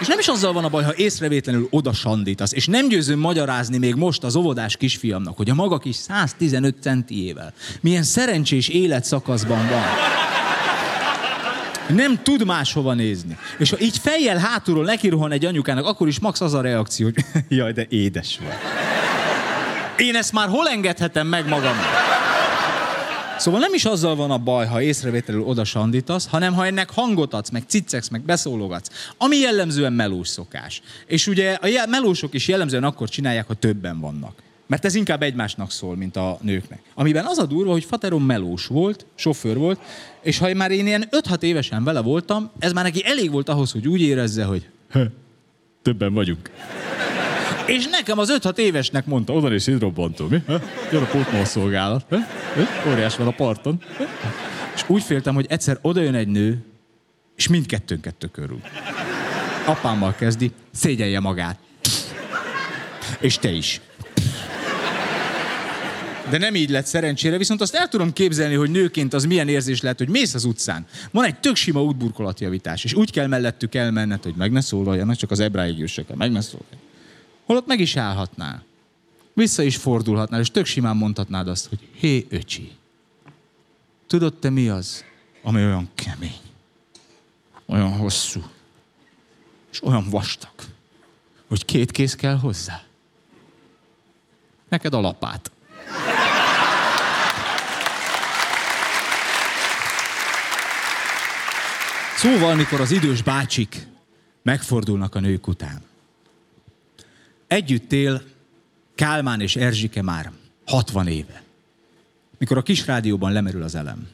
És nem is azzal van a baj, ha észrevétlenül oda sandítasz, és nem győzöm magyarázni még most az óvodás kisfiamnak, hogy a maga kis 115 centiével milyen szerencsés életszakaszban van. Nem tud máshova nézni. És ha így fejjel hátulról nekirohan egy anyukának, akkor is max az a reakció, hogy jaj, de édes vagy. Én ezt már hol engedhetem meg magamnak? Szóval nem is azzal van a baj, ha észrevételül oda sandítasz, hanem ha ennek hangot adsz, meg cicceksz, meg beszólogatsz. Ami jellemzően melós szokás. És ugye a melósok is jellemzően akkor csinálják, ha többen vannak. Mert ez inkább egymásnak szól, mint a nőknek. Amiben az a durva, hogy Fateron melós volt, sofőr volt, és ha már én ilyen 5-6 évesen vele voltam, ez már neki elég volt ahhoz, hogy úgy érezze, hogy többen vagyunk. És nekem az 5-6 évesnek mondta, oda is hidrobbantó, mi? Jön a pótmol szolgálat. Óriás van a parton. És úgy féltem, hogy egyszer oda jön egy nő, és mindkettőnket tökörül. Apámmal kezdi, szégyelje magát. És te is. De nem így lett szerencsére, viszont azt el tudom képzelni, hogy nőként az milyen érzés lehet, hogy mész az utcán. Van egy tök sima útburkolatjavítás, és úgy kell mellettük elmenned, hogy meg ne szólaljanak, csak az ebráig meg ne szólaljanak. Holott meg is állhatnál. Vissza is fordulhatnál, és tök simán mondhatnád azt, hogy hé, öcsi, tudod te mi az, ami olyan kemény, olyan hosszú, és olyan vastag, hogy két kéz kell hozzá? Neked a lapát. Szóval, mikor az idős bácsik megfordulnak a nők után, Együtt él Kálmán és Erzsike már 60 éve. Mikor a kis rádióban lemerül az elem.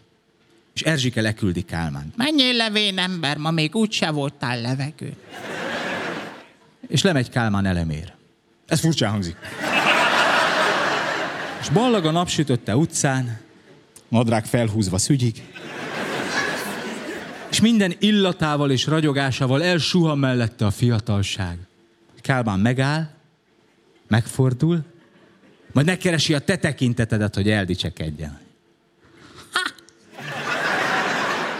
És Erzsike leküldi Kálmán. Menjél levén ember, ma még úgyse voltál levegő. És lemegy Kálmán elemér. Ez furcsán hangzik. És ballag a napsütötte utcán, nadrág felhúzva szügyig, és minden illatával és ragyogásával elsuhan mellette a fiatalság. Kálmán megáll, megfordul, majd megkeresi a te tekintetedet, hogy eldicsekedjen. Ha!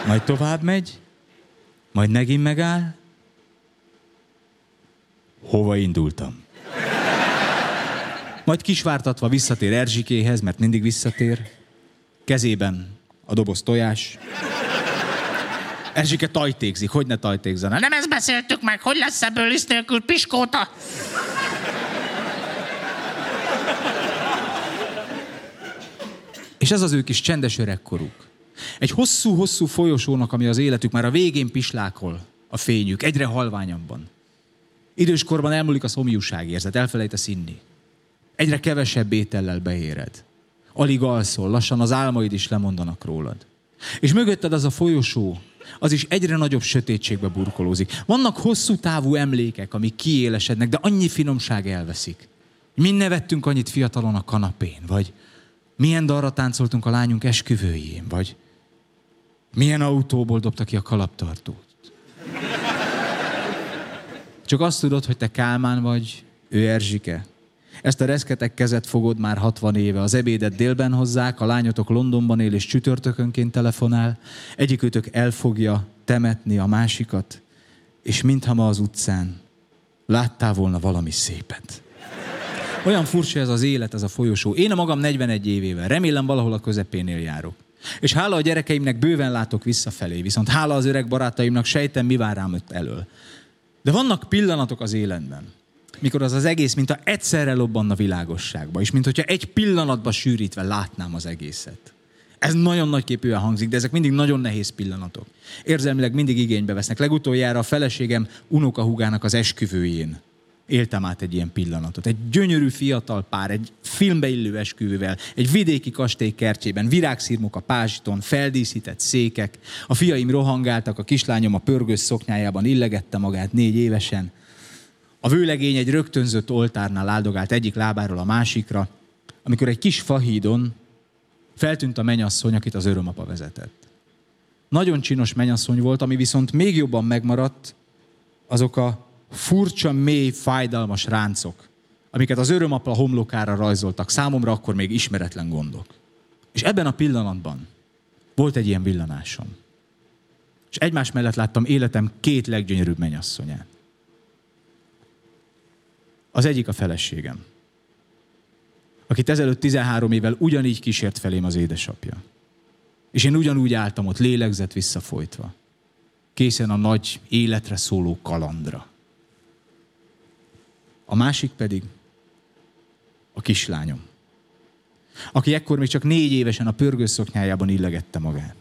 Majd tovább megy, majd megint megáll. Hova indultam? Majd kisvártatva visszatér Erzsikéhez, mert mindig visszatér. Kezében a doboz tojás. Erzsike tajtékzik, hogy ne tajtékzene. Nem ezt beszéltük meg, hogy lesz ebből liszt nélkül piskóta? És ez az ő kis csendes öregkoruk. Egy hosszú-hosszú folyosónak, ami az életük már a végén pislákol a fényük, egyre halványabban. Időskorban elmúlik a szomjúságérzet, elfelejtesz inni. Egyre kevesebb étellel beéred. Alig alszol, lassan az álmaid is lemondanak rólad. És mögötted az a folyosó, az is egyre nagyobb sötétségbe burkolózik. Vannak hosszú távú emlékek, amik kiélesednek, de annyi finomság elveszik. Mi nevettünk annyit fiatalon a kanapén, vagy milyen dalra táncoltunk a lányunk esküvőjén, vagy milyen autóból dobta ki a kalaptartót. Csak azt tudod, hogy te Kálmán vagy, ő Erzsike. Ezt a reszketek kezet fogod már 60 éve. Az ebédet délben hozzák, a lányotok Londonban él és csütörtökönként telefonál. Egyikőtök elfogja temetni a másikat, és mintha ma az utcán láttál volna valami szépet. Olyan furcsa ez az élet, ez a folyosó. Én a magam 41 évével, remélem valahol a közepénél járok. És hála a gyerekeimnek bőven látok visszafelé, viszont hála az öreg barátaimnak sejtem, mi vár rám ott elől. De vannak pillanatok az életben, mikor az az egész, mint a egyszerre lobbanna világosságba, és mint hogyha egy pillanatba sűrítve látnám az egészet. Ez nagyon nagy képűen hangzik, de ezek mindig nagyon nehéz pillanatok. Érzelmileg mindig igénybe vesznek. Legutoljára a feleségem unokahúgának az esküvőjén éltem át egy ilyen pillanatot. Egy gyönyörű fiatal pár, egy filmbe illő esküvővel, egy vidéki kastély kertjében, virágszírmok a pázsiton, feldíszített székek, a fiaim rohangáltak, a kislányom a pörgős szoknyájában illegette magát négy évesen, a vőlegény egy rögtönzött oltárnál áldogált egyik lábáról a másikra, amikor egy kis fahídon feltűnt a menyasszony, akit az örömapa vezetett. Nagyon csinos menyasszony volt, ami viszont még jobban megmaradt, azok a furcsa, mély, fájdalmas ráncok, amiket az örömapa homlokára rajzoltak, számomra akkor még ismeretlen gondok. És ebben a pillanatban volt egy ilyen villanásom. És egymás mellett láttam életem két leggyönyörűbb mennyasszonyát. Az egyik a feleségem, akit ezelőtt 13 évvel ugyanígy kísért felém az édesapja. És én ugyanúgy álltam ott, lélegzett visszafolytva, készen a nagy életre szóló kalandra. A másik pedig a kislányom, aki ekkor még csak négy évesen a pörgőszoknyájában illegette magát.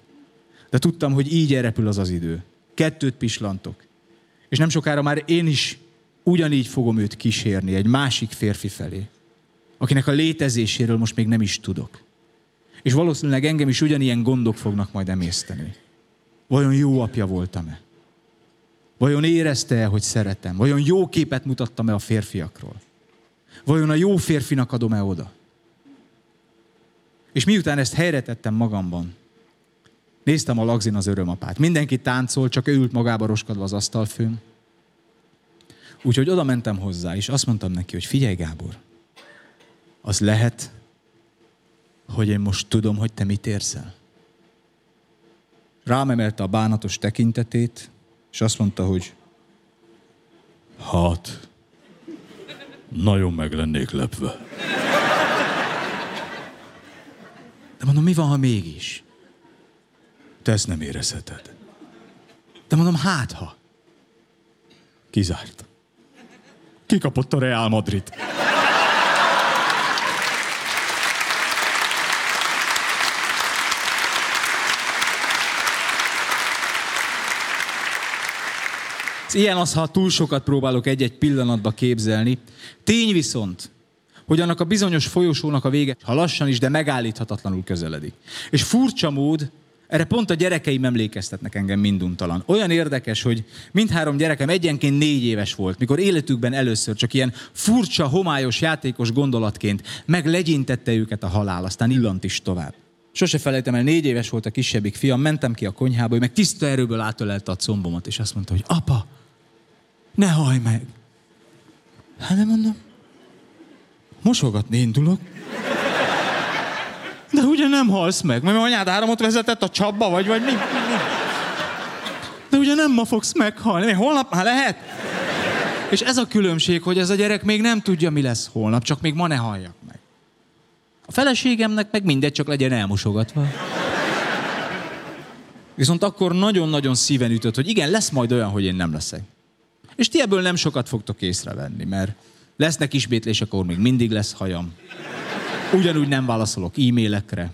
De tudtam, hogy így elrepül az az idő. Kettőt pislantok. És nem sokára már én is ugyanígy fogom őt kísérni egy másik férfi felé, akinek a létezéséről most még nem is tudok. És valószínűleg engem is ugyanilyen gondok fognak majd emészteni. Vajon jó apja voltam-e? Vajon érezte-e, hogy szeretem? Vajon jó képet mutattam-e a férfiakról? Vajon a jó férfinak adom-e oda? És miután ezt helyre magamban, néztem a lagzin az örömapát. Mindenki táncol, csak ő ült magába roskadva az asztalfőn. Úgyhogy oda mentem hozzá, és azt mondtam neki, hogy figyelj Gábor, az lehet, hogy én most tudom, hogy te mit érzel. Rám emelte a bánatos tekintetét, és azt mondta, hogy hát, nagyon meg lennék lepve. De mondom, mi van, ha mégis? Te ezt nem érezheted. De mondom, hát ha. Kizárt. Kikapott a Real Madrid. Ilyen az, ha túl sokat próbálok egy-egy pillanatba képzelni. Tény viszont, hogy annak a bizonyos folyosónak a vége, ha lassan is, de megállíthatatlanul közeledik. És furcsa mód, erre pont a gyerekeim emlékeztetnek engem minduntalan. Olyan érdekes, hogy mindhárom gyerekem egyenként négy éves volt, mikor életükben először csak ilyen furcsa, homályos, játékos gondolatként meglegyintette őket a halál, aztán illant is tovább. Sose felejtem el, négy éves volt a kisebbik fiam, mentem ki a konyhába, ő meg tiszta erőből átölelte a combomat, és azt mondta, hogy apa, ne hajj meg. Hát nem mondom, mosogatni indulok. De ugye nem halsz meg, mert anyád áramot vezetett a csapba, vagy, vagy mi? De ugye nem ma fogsz meghalni, holnap már lehet? És ez a különbség, hogy ez a gyerek még nem tudja, mi lesz holnap, csak még ma ne halljak. A feleségemnek meg mindegy, csak legyen elmosogatva. Viszont akkor nagyon-nagyon szíven ütött, hogy igen, lesz majd olyan, hogy én nem leszek. És ti ebből nem sokat fogtok észrevenni, mert lesznek ismétlések, akkor még mindig lesz hajam. Ugyanúgy nem válaszolok e-mailekre,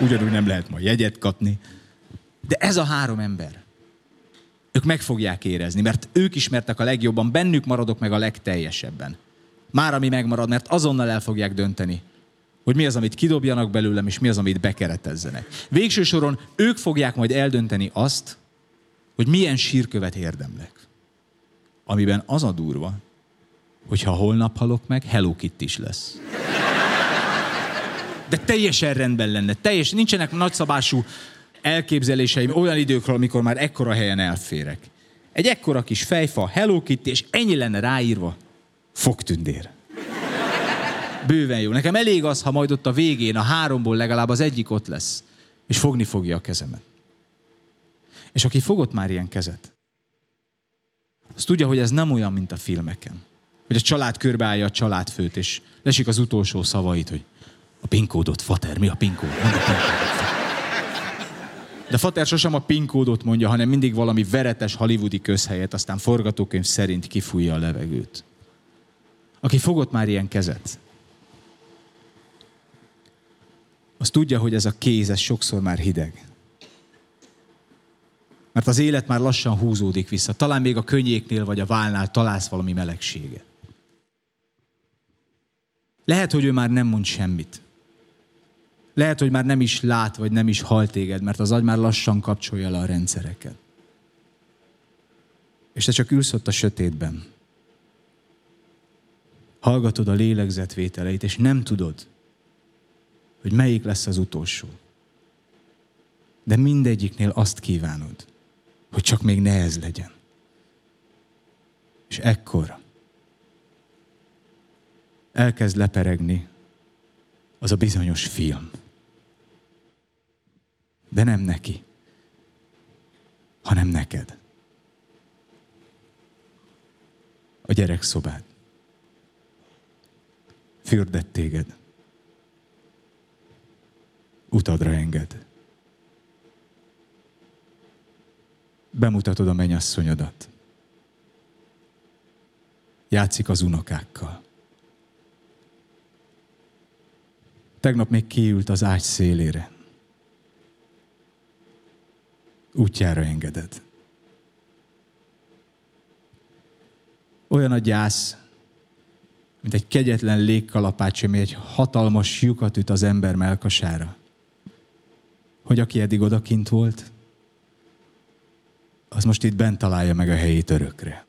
ugyanúgy nem lehet majd jegyet kapni. De ez a három ember, ők meg fogják érezni, mert ők ismertek a legjobban, bennük maradok meg a legteljesebben. Már ami megmarad, mert azonnal el fogják dönteni, hogy mi az, amit kidobjanak belőlem, és mi az, amit bekeretezzenek. Végső soron ők fogják majd eldönteni azt, hogy milyen sírkövet érdemlek. Amiben az a durva, hogyha holnap halok meg, Hello Kitty is lesz. De teljesen rendben lenne, teljes, nincsenek nagyszabású elképzeléseim olyan időkről, amikor már ekkora helyen elférek. Egy ekkora kis fejfa, Hello Kitty, és ennyi lenne ráírva, fogtündér. Bőven jó. Nekem elég az, ha majd ott a végén a háromból legalább az egyik ott lesz, és fogni fogja a kezemet. És aki fogott már ilyen kezet, az tudja, hogy ez nem olyan, mint a filmeken. Hogy a család körbeállja a családfőt, és lesik az utolsó szavait, hogy a pinkódot, fater, mi a pinkód? De Fater sosem a pinkódot mondja, hanem mindig valami veretes hollywoodi közhelyet, aztán forgatókönyv szerint kifújja a levegőt. Aki fogott már ilyen kezet, az tudja, hogy ez a kéz, ez sokszor már hideg. Mert az élet már lassan húzódik vissza. Talán még a könnyéknél vagy a válnál találsz valami melegséget. Lehet, hogy ő már nem mond semmit. Lehet, hogy már nem is lát, vagy nem is hal téged, mert az agy már lassan kapcsolja le a rendszereket. És te csak ülsz ott a sötétben. Hallgatod a lélegzetvételeit, és nem tudod, hogy melyik lesz az utolsó. De mindegyiknél azt kívánod, hogy csak még ne ez legyen. És ekkor elkezd leperegni az a bizonyos film. De nem neki, hanem neked. A gyerek szobád. Fürdett téged. Utadra enged. Bemutatod a mennyasszonyodat. Játszik az unokákkal. Tegnap még kiült az ágy szélére útjára engeded. Olyan a gyász, mint egy kegyetlen légkalapács, ami egy hatalmas lyukat üt az ember melkasára. Hogy aki eddig odakint volt, az most itt bent találja meg a helyét örökre.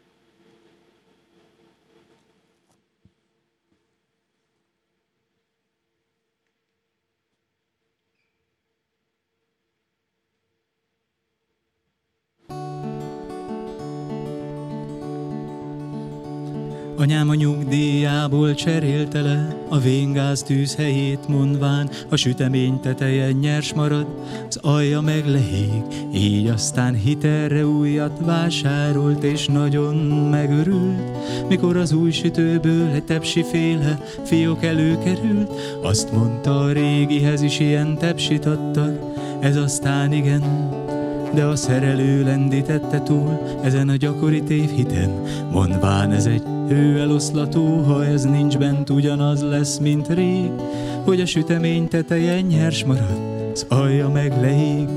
Anyám a nyugdíjából cserélte le a véngáz tűzhelyét mondván, a sütemény teteje nyers marad, az alja meg lehég, így aztán hitelre újat vásárolt és nagyon megörült, mikor az új sütőből egy tepsi féle fiók előkerült, azt mondta a régihez is ilyen tepsit adtak, ez aztán igen, de a szerelő lendítette túl ezen a gyakori tévhiten, mondván ez egy eloszlató, ha ez nincs bent, ugyanaz lesz, mint rég, hogy a sütemény teteje nyers marad, az alja meg leég.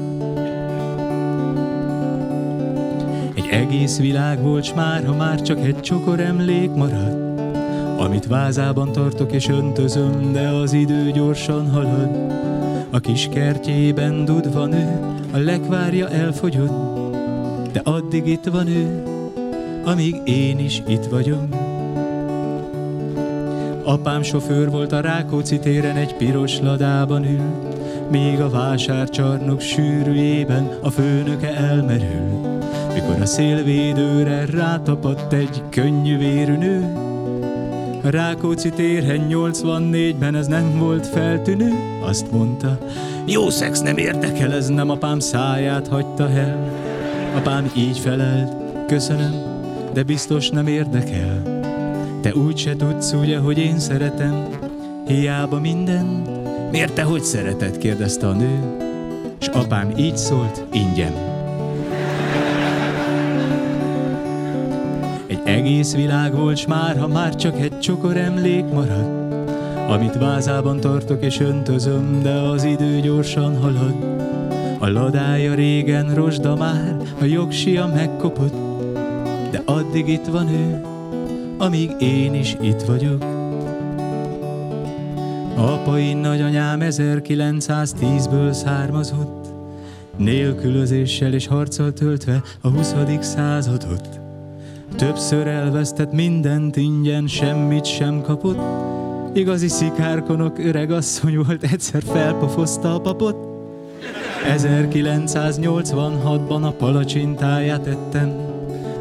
Egy egész világ volt, már, ha már csak egy csokor emlék marad, amit vázában tartok és öntözöm, de az idő gyorsan halad. A kis kertjében dudva nő, a lekvárja elfogyott, de addig itt van ő, amíg én is itt vagyok. Apám sofőr volt a Rákóczi téren, egy piros ladában ül, még a vásárcsarnok sűrűjében a főnöke elmerül. Mikor a szélvédőre rátapadt egy könnyű vérű nő, Rákóczi térhen 84-ben ez nem volt feltűnő, azt mondta, jó szex nem érdekel, ez nem apám száját hagyta el. Apám így felelt, köszönöm, de biztos nem érdekel. Te úgy se tudsz, ugye, hogy én szeretem, hiába minden. Miért te hogy szereted? kérdezte a nő, és apám így szólt, ingyen. Egész világ volt, s már, ha már csak egy csokor emlék marad, amit vázában tartok és öntözöm, de az idő gyorsan halad. A ladája régen rozsda már, a jogsia megkopott, de addig itt van ő, amíg én is itt vagyok. Apai nagyanyám 1910-ből származott, nélkülözéssel és harccal töltve a 20. századot. Többször elvesztett mindent ingyen, semmit sem kapott, Igazi szikárkonok öreg asszony volt, egyszer felpofozta a papot. 1986-ban a palacsintáját ettem,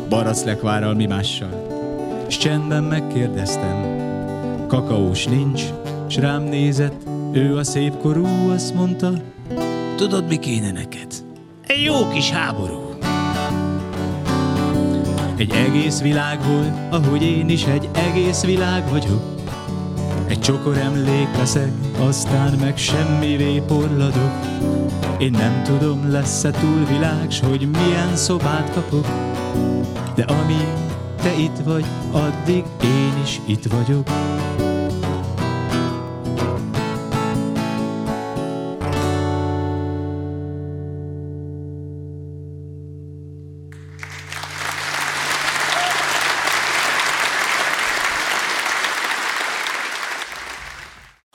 baraclekvárral mi mással. S csendben megkérdeztem, kakaós nincs, s rám nézett, ő a szép korú, azt mondta, tudod mi kéne neked? Egy jó kis háború. Egy egész világ volt, ahogy én is egy egész világ vagyok. Egy csokor emlék leszek, aztán meg semmivé porladok. Én nem tudom, lesz-e túlvilág, s hogy milyen szobát kapok. De amíg te itt vagy, addig én is itt vagyok.